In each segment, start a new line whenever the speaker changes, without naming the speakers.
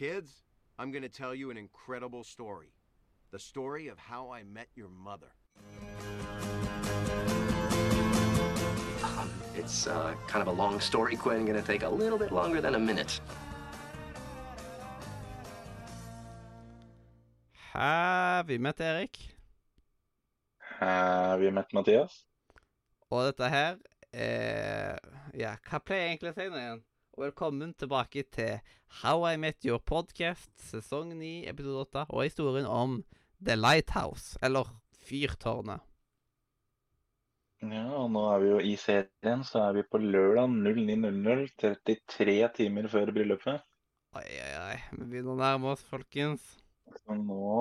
Kids, I'm going to tell you an incredible story. The story of how I met your mother.
Um, it's uh, kind of a long story, Quinn. Gonna take a little bit longer than a minute.
Har vi møtt Erik?
Har vi møtt Mathias?
Og dette her er Ja, hva pleier jeg egentlig å si nå igjen? Og velkommen tilbake til How I Met Your Podcast, sesong 9, episode 8, og historien om The Lighthouse, eller Fyrtårnet.
Ja, og nå er vi jo i serien, så er vi på lørdag 09.00, 33 timer før bryllupet.
Oi, oi, oi. Vi begynner å nærme oss, folkens.
Så nå,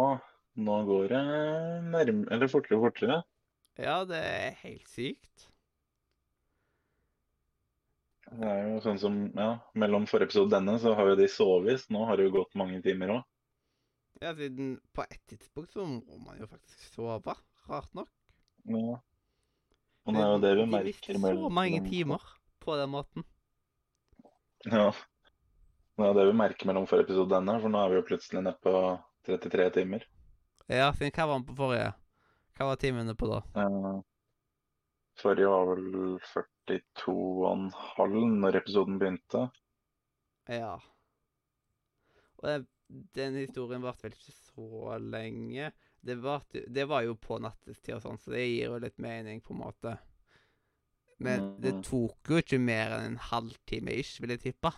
nå går det nærmere, eller fortere og fortere.
Ja, det er helt sykt.
Det er jo sånn som, ja, mellom forrige episode og denne, så har jo de sovet. Nå har det jo gått mange timer òg.
Ja, siden på et tidspunkt så må man jo faktisk sove. Rart nok.
Ja. Og det er jo det vi
De
merker
så mange timer på den måten.
Ja. Det er det vi merker mellom forrige episode og denne, for nå er vi jo plutselig nede på 33 timer.
Ja, siden hva var den på forrige? Hva var timene på da?
Forrige var vel 42,5 når episoden begynte.
Ja. Og den historien varte vel ikke så lenge. Det, varte, det var jo på nattestid og sånn, så det gir jo litt mening, på en måte. Men det
Mhm.
tok jo ikke mer enn en halvtime ish, vil jeg tippe.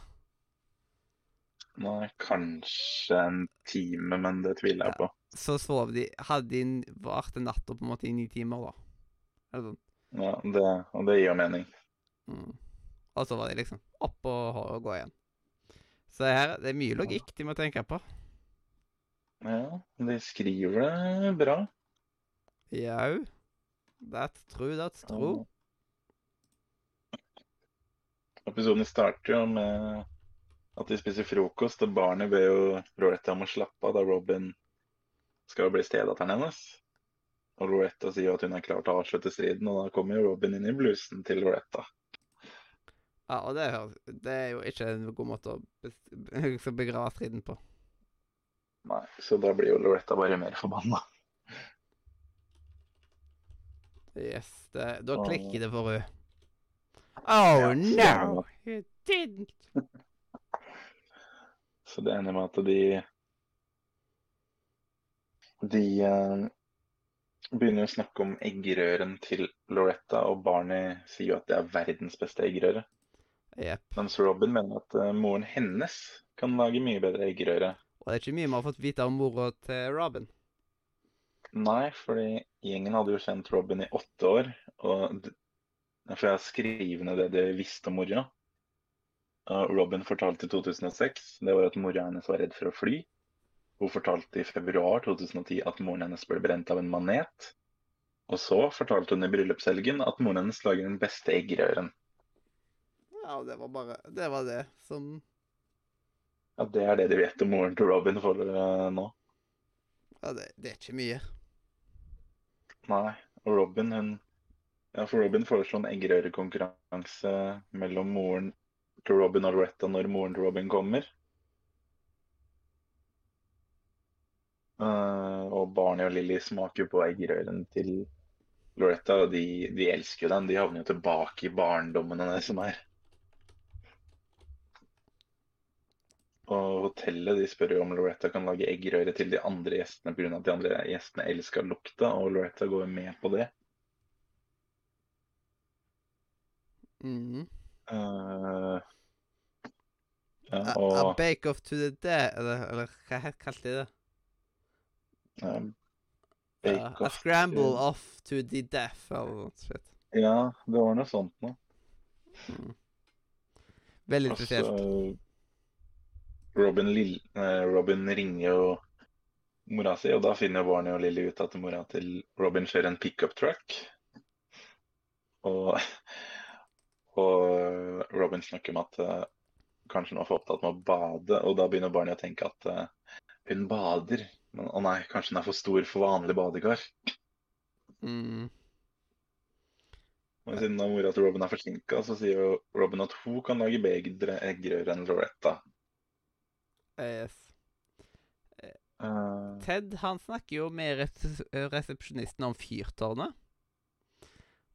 Nei, kanskje en time, men det tviler jeg
Ja.
på.
Så sov de Hadde de vart en natt på en måte i ni timer, da. Eller sånn.
Ja, det, og det gir mening.
Mm. Og så var de liksom opp og, og gå igjen. Så her, det er mye logikk de må tenke på.
Ja, de skriver det bra.
Jau. That's true, that's true.
Episoden starter jo med at de spiser frokost, og barnet ber jo Loretta om å slappe av da Robin skal bli stedatteren hennes. Og Loretta sier at hun er klar til å avslutte striden, og da kommer jo Robin inn i blusen til Loretta.
Ja, og det, det er jo ikke en god måte å liksom begrave striden på.
Nei, så da blir jo Loretta bare mer forbanna.
Yes, det, da klikker det for henne. Oh no, you didn't.
Så det ender med at de De uh, begynner å snakke om eggerøren til Loretta, og Barney sier jo at det er verdens beste eggerøre.
Jepp.
Mens Robin mener at uh, moren hennes kan lage mye bedre eggerøre.
Og det er ikke mye vi har fått vite om mora til Robin.
Nei, fordi gjengen hadde jo kjent Robin i åtte år, og derfor derfor jeg skrevet ned det de visste om mora. Robin fortalte i 2006 det var at mora hennes var redd for å fly. Hun fortalte i februar 2010 at moren hennes ble brent av en manet. Og så fortalte hun i bryllupshelgen at moren hennes lager den beste eggerøren.
Ja, det var bare Det var det som
Ja, Det er det de vet om moren til Robin for uh, nå.
Ja, det, det er ikke mye.
Nei, og Robin hun Ja, for Robin foreslo en eggerørekonkurranse mellom moren til Robin og Loretta når moren til Robin kommer. Uh, og Barney og Lily smaker jo på eggerøren til Loretta, og de, de elsker jo den. De havner jo tilbake i barndommen hennes, som er. Og hotellet de spør jo om Loretta kan lage eggerøre til de andre gjestene pga. at de andre gjestene elsker lukta, og Loretta går med på det.
Mm.
Uh, ja,
A, a bake off to the dead, eller, eller hva kalte de det?
eh,
Ja, a scramble
to-
off to the death, eller noe sånt.
Ja, det var noe sånt noe.
Mm. Veldig
spesielt. så
spesielt.
Robin, Lill, eh, Robin ringer jo mora si, og da finner Barney og Lily ut at mora til Robin kjører en pickup truck. Og, og Robin snakker om at eh, kanskje hun var for opptatt med å bade, og da begynner Barney å tenke at eh, hun bader. Men å nei, kanskje hun er for stor for vanlig badekar.
Mm.
Og siden da mora til Robin er forsinka, så sier jo Robin at hun kan lage bedre eggerøre enn Loretta.
Yes.
Eh,
Ted han snakker jo med res- resepsjonisten om fyrtårnet.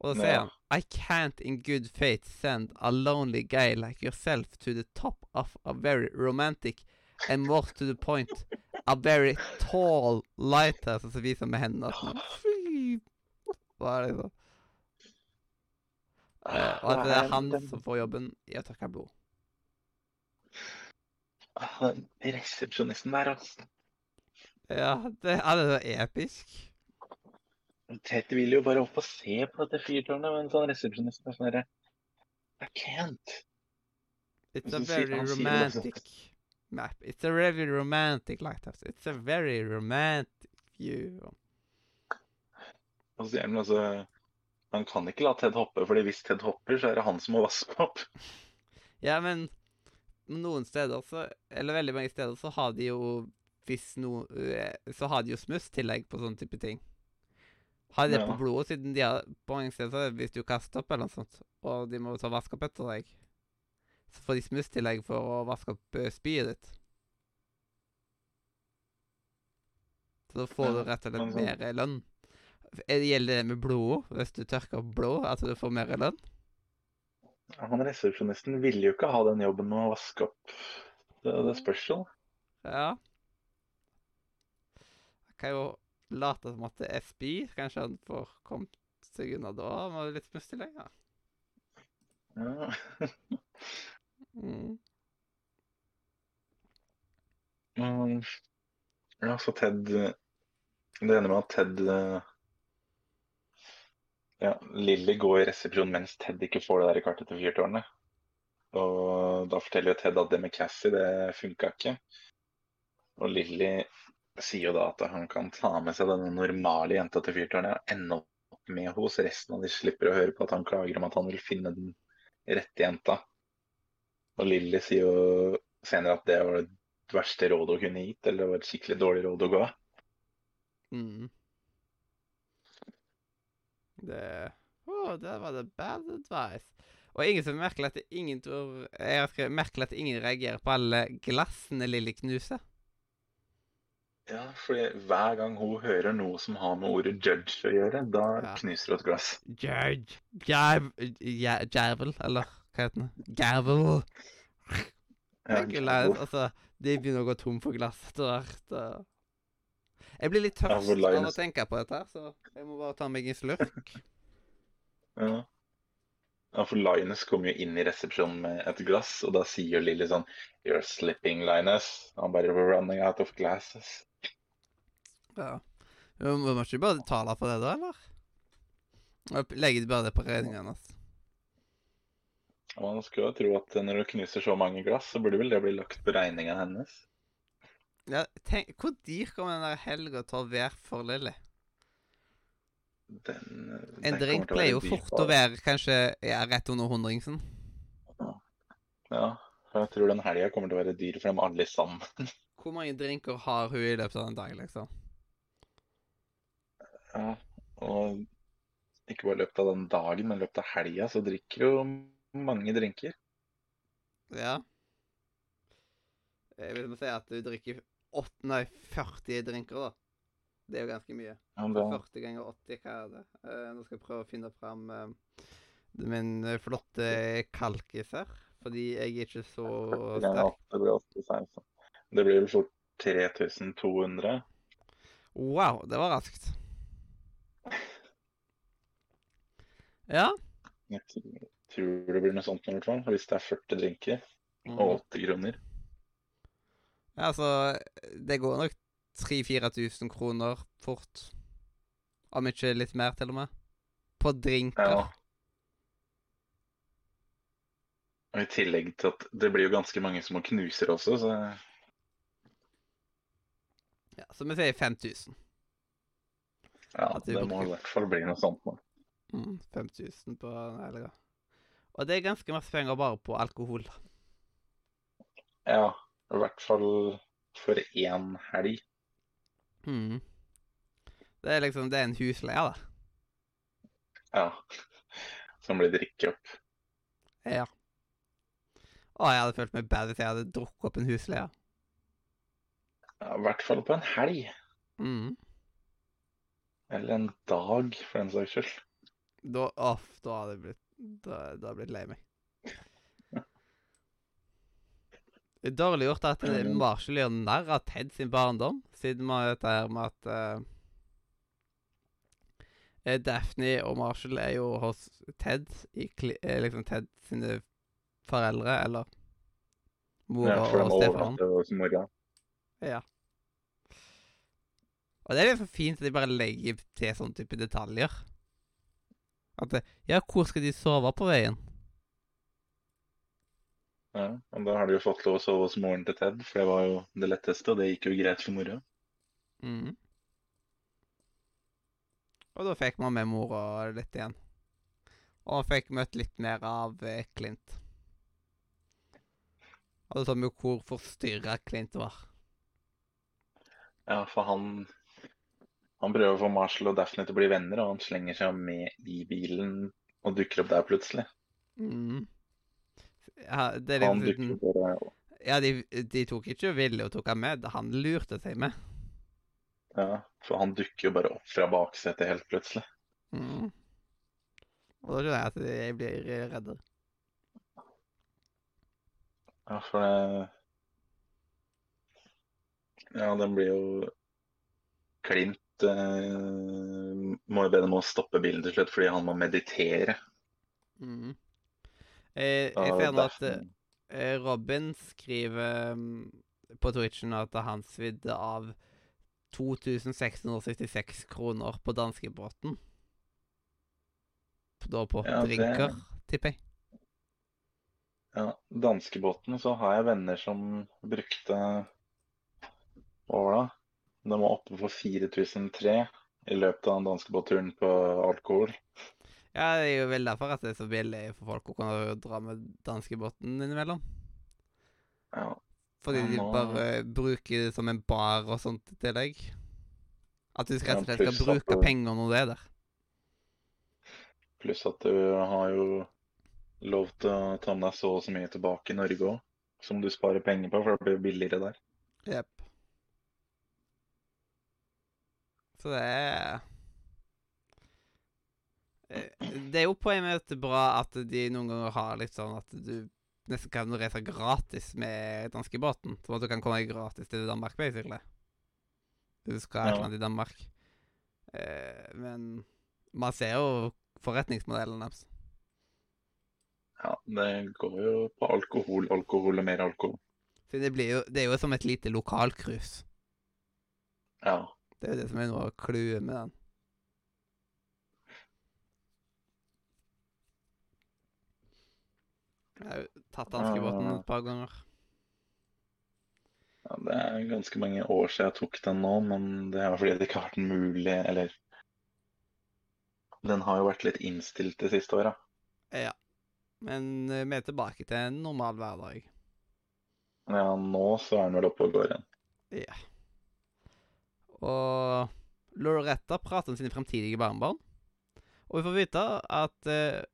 Og da sier
Ja.
han I can't in good faith send a lonely guy like yourself to the top of a very romantic and more to the point a very tall lighter som viser med hendene Fy! Hva er det så? Uh, og at det er han som får jobben i å tørke blod.
Resepsjonisten der, altså.
Ja, det er det episk.
Ted vil jo bare opp og se på dette fyrtårnet, men sånn resepsjonisten er sånn herre I can't.
It's a very romantic map. It's a very romantic lighthouse. It's a very romantic view.
Og så sier han altså Han kan ikke la Ted hoppe, fordi hvis Ted hopper, så er det han som må vaske opp.
Ja, men noen steder så Eller veldig mange steder så har de jo Hvis noe eh, Så har de jo smusstillegg på sånne type ting. Har de det på blodet, siden de har på mange steder er hvis du kaster opp eller noe sånt, og de må ta vaske opp etter deg, så får de smusstillegg for å vaske opp eh, spyet ditt. Så da får
Ja,
du rett og slett
sånn-
mer lønn. Er Gjelder det med blodet? Hvis du tørker opp blod, at du får mer lønn?
Han resepsjonisten ville jo ikke ha den jobben med å vaske opp. Det, det spørs jo.
Ja. Jeg kan jo late som at det er spy. Kanskje han får kommet seg unna da med litt smusstillegg. Ja.
Ja.
Mm.
Mm. Ja, så Ted Det ender med at Ted eh, Ja, Lilly går i resepsjon mens Ted ikke får det der kartet til fyrtårnet. Og da forteller jo Ted at det med Cassie, det funka ikke. Og Lilly sier jo da at han kan ta med seg denne normale jenta til fyrtårnet og ende opp med så resten av de slipper å høre på at han klager om at han vil finne den rette jenta. Og Lilly sier jo senere at det var det verste rådet hun kunne gitt, eller det var et skikkelig dårlig råd å gå.
Mm. Det oh, der var det bad advice. Og ingen som merker at ingen tror Jeg har skrevet merkelig at ingen reagerer på alle glassene Lilly knuser.
Ja, fordi hver gang hun hører noe som har med ordet judge å gjøre, da
Ja.
knuser hun et glass.
Judge. Javel, eller hva heter det? Gavel.
Ja,
altså, de begynner å gå tom for glass etter hvert. Jeg blir litt tørst av å tenke på dette, her, så jeg må bare ta meg en slurk.
ja. ja, for Linus kommer jo inn i resepsjonen med et glass, og da sier Lilly sånn You're slipping, Linus. Han bare We're running out of glasses.
Ja. Men Må ikke bare betale for det, da, eller? Legge bare det på regningen hans?
Og man skulle jo tro at når du knuser så mange glass, så burde vel det bli lagt på regninga hennes.
Ja, tenk, Hvor dyr kommer den der helga til å være for Lilly?
Den, den
En drink pleier jo fort å være kanskje ja, rett under hundringsen.
Ja, jeg tror den helga kommer til å være dyr for dem alle sammen.
Hvor mange drinker har hun i løpet av en dag, liksom?
Ja, og ikke bare i løpet av den dagen, men i løpet av helga så drikker jo mange drinker.
Ja. Jeg vil si at du drikker åtte, nei, 40 drinker, da. Det er jo ganske mye.
Ja,
40 ganger 80, hva er det? Uh, nå skal jeg prøve å finne fram uh, min eh, flotte kalkis her. Fordi jeg er ikke så sterk.
det blir 86. så. Det blir vel fort 3200.
Wow, det var raskt. Ja.
Jeg tror- det blir noe sånt i hvert fall. Hvis det er 40 drinker
Mm.
og 80 kroner.
Ja, altså Det går nok 3000-4000 kroner fort. Om ikke litt mer, til og med. På drinker.
Ja. Og I tillegg til at det blir jo ganske mange små knuser også, så
Ja, så vi sier 5000.
ja, det
bruker.
må i hvert fall bli noe sånt nå.
Mm, 5000 på en helg. Og det er ganske masse penger bare på alkohol.
Ja, i hvert fall for én helg.
Mm. Det er liksom Det er en husleie, da.
Ja. Som blir drukket opp.
Ja. Å, jeg hadde følt meg bad hvis jeg hadde drukket opp en husleie.
Ja, I hvert fall på en helg.
Mm.
Eller en dag, for den saks skyld.
Da, off, da hadde jeg blitt Da, da hadde jeg blitt lei meg. Det er dårlig gjort at. Marshall gjør narr av Ted sin barndom, siden vi har dette her med at eh, Daphne og Marshall er jo hos Ted i eh, liksom Ted sine foreldre, eller mora
Ja,
og stefaren. Ja. Og det er liksom fint at de bare legger til sånne type detaljer. At Ja, hvor skal de sove på veien?
Ja, og da har de jo fått lov å sove hos moren til Ted, for det var jo det letteste, og det gikk jo greit for mora.
Mhm. Og da fikk man med mora litt igjen. Og man fikk møtt litt mer av eh, Clint. Og det så vi hvor forstyrra Clint var.
Ja, for han Han prøver å få Marshall og Daphne til å bli venner, og han slenger seg med i bilen og dukker opp der plutselig.
Mhm. Ja, det er
Han
liksom Ja, de, de tok ikke Willy og tok han med. Han lurte seg med.
Ja, for han dukker jo bare opp fra baksetet helt plutselig.
Mhm. Og da skjønner jeg at jeg blir redder.
Ja, for det Ja, den blir jo Klint eh, må jo be dem å stoppe bilen til slutt fordi han må meditere.
Mhm. Eh, jeg
Og
ser nå at eh, Robin skriver mm, på Twitchen at han svidde av 2666 kroner på danskebåten. Da på
Ja, det-
drinker, tipper jeg.
Ja, danskebåten så har jeg venner som brukte Hva var det? De var oppe på 4003 i løpet av den danskebåtturen på alkohol.
Ja, det er jo vel derfor at det er så billig for folk å kunne dra med danskebåten innimellom.
Ja,
Fordi de bare bruker det som en bar og sånt i tillegg. At du rett og slett skal bruke
det-
penger når du er der.
pluss at du har jo lov til å ta med deg så og så mye tilbake i Norge òg, som du sparer penger på, for det blir billigere der.
Jepp. Så det er Det er jo på en måte bra at de noen ganger har litt sånn at du nesten kan reise gratis med danskebåten. Sånn at du kan komme gratis til Danmark, basically. Hvis du skal et eller annet i Danmark. Eh, men man ser jo forretningsmodellen deres.
Ja, det går jo på alkohol, alkohol og mer alkohol.
For det, blir jo, det er jo som et lite lokalcruise.
Ja.
Det er jo det som er noe av clouet med den. Jeg har jo tatt danskebåten et par ganger.
ja, det er ganske mange år siden jeg tok den nå, men det er fordi det ikke har vært mulig, eller Den har jo vært litt innstilt de siste åra.
Ja. Men eh, vi er tilbake til en normal hverdag.
Ja, nå så er den vel oppe og går igjen.
Ja. Og Loretta prater om sine fremtidige barnebarn. Og vi får vite at eh,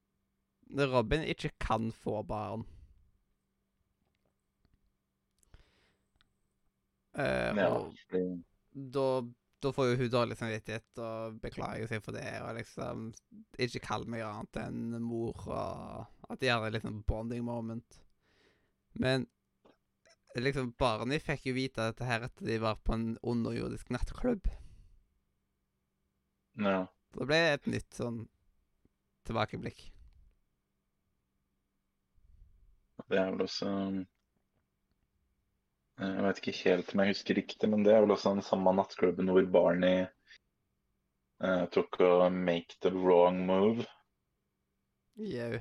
Robin ikke kan få barn. Uh,
Ja,
da, da får jo hun dårlig samvittighet og beklager seg for det. Og liksom ikke kall meg annet enn mor, og at de har en liksom bonding moment. Men liksom barna fikk jo vite dette her etter de var på en underjordisk nattklubb.
Ja.
Ble det et nytt sånn tilbakeblikk.
Det er vel også eh, Jeg vet ikke helt om jeg husker riktig, men det er vel også den samme nattklubben hvor Barney uh, tok å make the wrong move
Jau.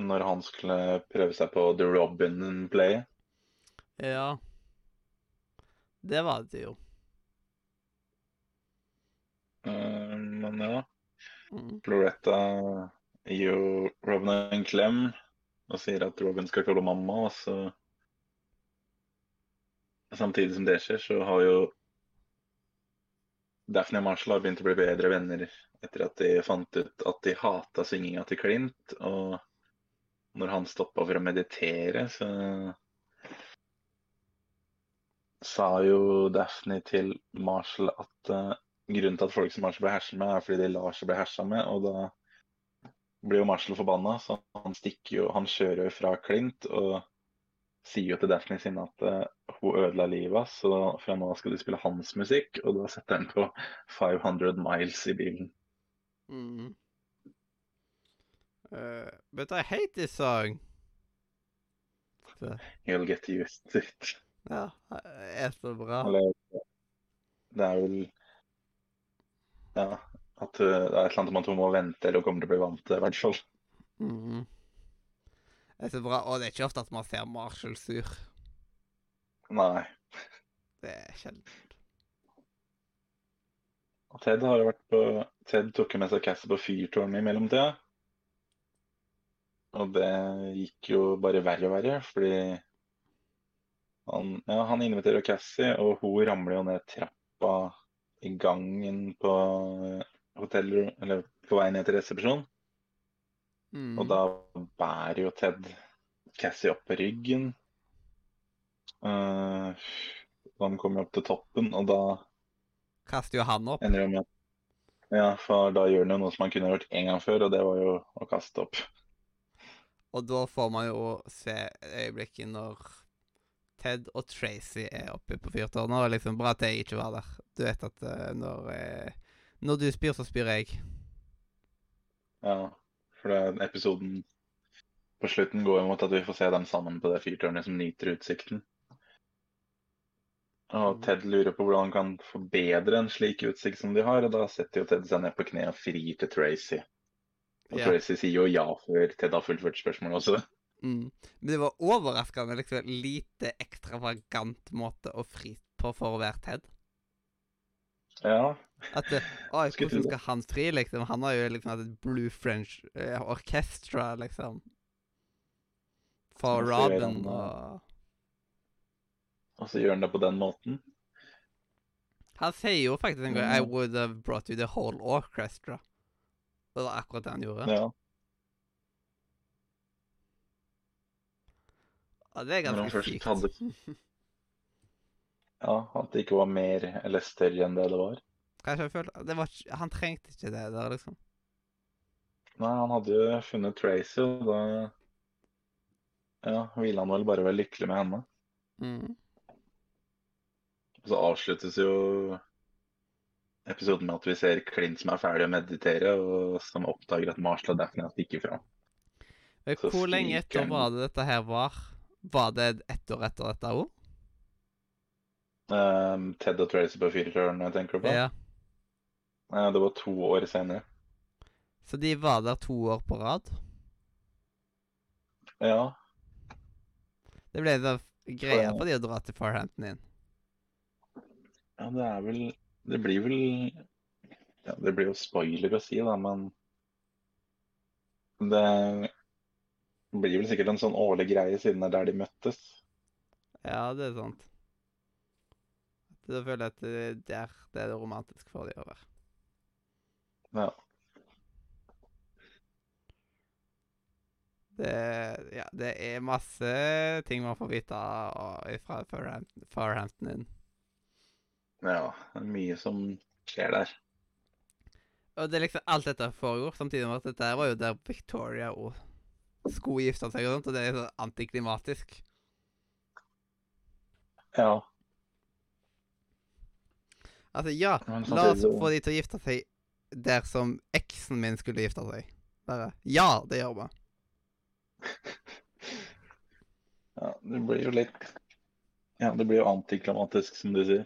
når han skulle prøve seg på the Robin-play.
Ja. Det var det jo.
Uh, men ja,
Mm.
Loretta gir jo Robin en klem og sier at Robin skal kalle mamma, og så Samtidig som det skjer, så har jo Daphne og Marshall har begynt å bli bedre venner etter at de fant ut at de hata synginga til Clint. Og når han stoppa for å meditere, så sa jo Daphne til Marshall at uh, grunnen til at folk som Marshall blir herset med, er fordi de lar seg bli hersa med, og da blir jo Marshall forbanna, så han stikker jo Han kjører jo fra Clint og sier jo til Daphne sin at uh, hun ødela livet hans, så fra nå av skal de spille hans musikk, og da setter han på 500 Miles i bilen.
Mm. Uh, but I hate this song. Så,
You'll get used to it.
ja, det er så bra.
Eller det er vel Ja, at uh, det er et eller annet man hun må vente eller kommer til å bli vant til i hvert fall.
Mm. Det er så bra. Og det er ikke ofte at man ser Marshall sur.
Nei.
Det er sjelden.
Ted har jo vært på Ted tok med seg Cassie på fyrtårnet i mellomtida. Og det gikk jo bare verre og verre, fordi han, ja, han inviterer Cassie, og hun ramler jo ned trappa i gangen på hotellet, eller på vei ned til resepsjonen.
Mm.
Og da bærer jo Ted Cassie opp på ryggen. Uh, han kommer opp til toppen, og da
kaster jo han opp.
med Ja, for da gjør han jo noe som han kunne gjort en gang før, og det var jo å kaste opp.
Og da får man jo se øyeblikket når Ted og Tracy er oppe på fyrtårnet. Og liksom bra at jeg ikke var der. Du vet at eh, når, eh, når du spyr, så spyr jeg.
Ja, for det, episoden på slutten går jo mot at vi får se dem sammen på det fyrtårnet som nyter utsikten. Og Ted lurer på hvordan han kan forbedre en slik utsikt som de har, og da setter jo Ted seg ned på kne og frir til Tracy. Og
Ja.
Tracy sier jo ja før Ted har fullført spørsmålet også.
Mm. Men det var overraskende liksom lite ekstravagant måte å fri på for å være Ted.
Ja,
At Oi, hvordan skal han fri, liksom? Han har jo liksom hatt et Blue French eh, Orchestra, liksom. For Robin
han,
og
og så gjør han det på den måten.
Han sier jo faktisk en gang I
Mm.
would have brought you the whole orchestra. Det var akkurat det han gjorde.
Ja.
Og det er ganske sykt.
ja, at det ikke var mer eller større enn det det var.
Kanskje jeg følte, det var, Han trengte ikke det der, liksom.
Nei, han hadde jo funnet Tracy, og da ja, ville han vel bare være lykkelig med henne.
Mm.
Og så avsluttes jo episoden med at vi ser Clint som er ferdig å meditere, og som oppdager at Marshall og Daphne har stikket fra.
Hvor lenge etter var det dette her var? Var det ett år etter dette òg?
Um, Ted og Tracy på fyrtårnet, tenker du på?
Ja.
Uh, det var to år senere.
Så de var der to år på rad?
Ja,
Det ble da greia
på
for de å dra til Farhampton inn.
ja det er vel Det blir vel ja, Det blir jo spoiler å si, da, men det blir vel sikkert en sånn årlig greie siden det er der de møttes.
Ja, det er sant. Da føler jeg at det, der, det er det romantisk for de være.
Ja.
Det, ja, det er masse ting man får vite fra Farhampton, Farhampton inn.
ja. Det er mye som skjer der.
Og det er liksom alt dette foregår, samtidig med at dette var jo der Victoria og skulle gifte seg, og sånt, og det er så antiklimatisk.
Ja.
Altså, ja, la oss få de til å gifte seg der som eksen min skulle gifte seg. Bare, ja, det gjør vi.
Ja, det blir jo litt Ja, det blir jo antiklamatisk, som du sier.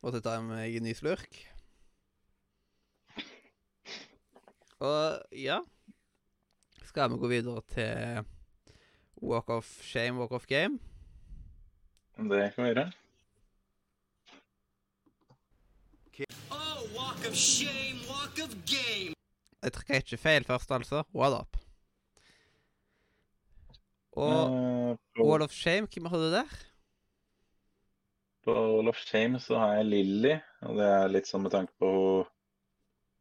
Måtte ta meg en ny slurk. Og ja Skal vi gå videre til Walk of Shame, Walk of Game?
Det kan vi gjøre.
Jeg trykker ikke feil først, altså. What up? Og
uh,
Wall of Shame, hvem har du der?
på Wall of Shame så har jeg Lilly, og det er litt sånn med tanke på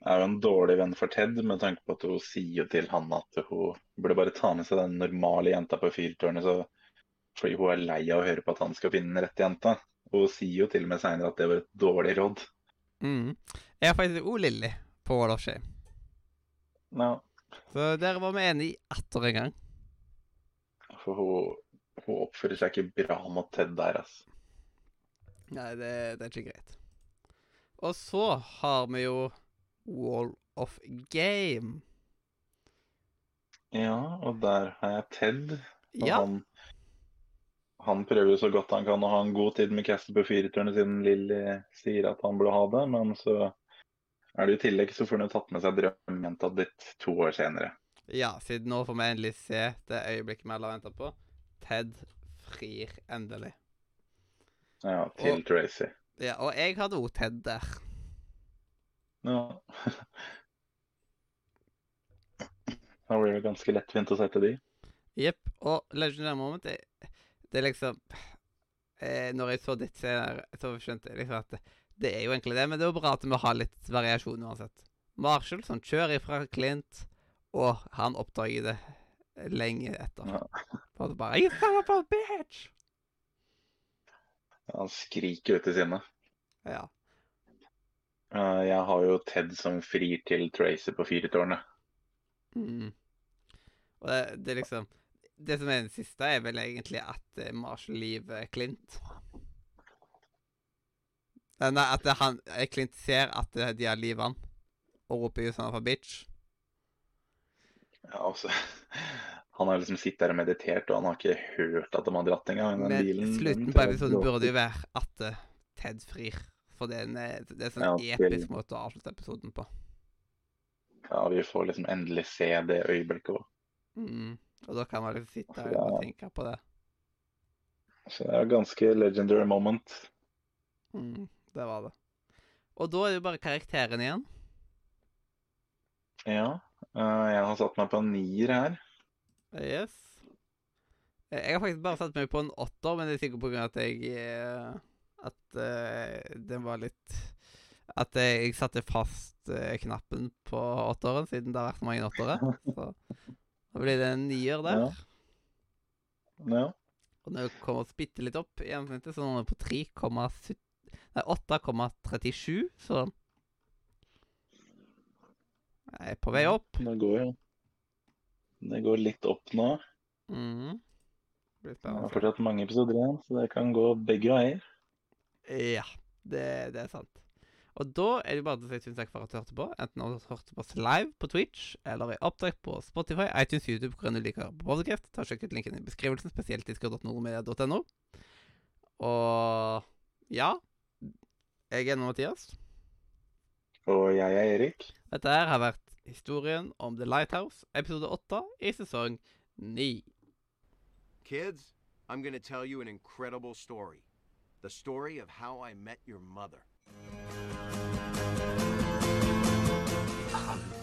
Hun er jo en dårlig venn for Ted, med tanke på at hun sier til han at hun burde bare ta med seg den normale jenta på fyrtårnet, så fordi hun er lei av å høre på at han skal finne den rette jenta. Og hun sier jo til og med seinere at det var et dårlig råd.
Mm. Jeg har faktisk òg Lilly på Wall of Shame.
Ja,
Så der var vi enige atter en gang.
for hun, hun oppfører seg ikke bra mot Ted der, altså.
Nei, det, det er ikke greit. Og så har vi jo Wall of Game.
Ja, og der har jeg Ted. Og
Ja.
han, han prøver jo så godt han kan å ha en god tid med Castle på firetårnet siden Lilly sier at han burde ha det, men så er det i tillegg så får han jo tatt med seg drømmejenta ditt to år senere.
Ja, siden nå får vi endelig se det øyeblikket vi alle har venta på. Ted frir endelig.
Ja, til
Og-
Tracy.
Ja, og jeg hadde òg Ted der.
Ja. Da blir det ganske lettvint å sette de.
Jepp. Og Legendary Moment det, det er liksom eh, Når jeg så ditt senere, så skjønte jeg liksom at det, det er jo egentlig det, men det er jo bra at vi har litt variasjon uansett. Marshall som kjører ifra Clint, og han oppdager det lenge etter.
Ja.
Det bare You son of a bitch!
Han skriker ut i sinne.
Ja.
Uh, Jeg har jo Ted som frir til Tracy på Firetårnet.
Mm. Og det, det er liksom Det som er den siste, er vel egentlig at eh, Marshall lever Clint. Nei, at han, eh, Clint ser at eh, de har livet han, og roper jo sånn for bitch.
Ja, altså, han har liksom sittet der og meditert, og han har ikke hørt at de har dratt engang.
Men
bilen-
slutten på episoden burde jo være at uh, Ted frir. For det er en, det er en sånn
Ja, til-
episk måte å avslutte episoden på.
Ja, vi får liksom endelig se det øyeblikket òg.
Mm. Og da kan man liksom sitte her og tenke på det.
Så det er ganske legendary moment.
Mm, det var det. Og da er det jo bare karakteren igjen.
Ja, eh, jeg har satt meg på en nier her.
Yes. Eh, Jeg har faktisk bare satt meg på en åtter, men det er sikkert av at jeg eh, At uh, den var litt At jeg satte fast uh, knappen på åtteren, siden det har vært mange åttere. Så da blir det en nier der.
Ja. Ja.
Og når jeg kommer oss bitte litt opp i gjennomsnittet, så nå er den på 8,37, så Jeg er på vei opp.
Det går jo Det går litt opp nå.
Mm. Blir
Det er fortsatt mange episoder igjen, så det kan gå begge veier.
Ja, det, det er sant. Og da er det bare å si tusen takk for at du hørte på. Enten du hørte på oss live på Twitch, eller i opptak på Spotify, iTunes, YouTube, hvor enn du liker på podcast. Ta Sjekk ut linken i beskrivelsen, spesielt discord.nordmedia.no. Og ja Jeg er nå Mathias.
Og jeg er Erik.
Dette her har vært historien om The Lighthouse, episode 8 i sesong 9.
Kids, I'm going to tell you an incredible story. The story of how I met your mother.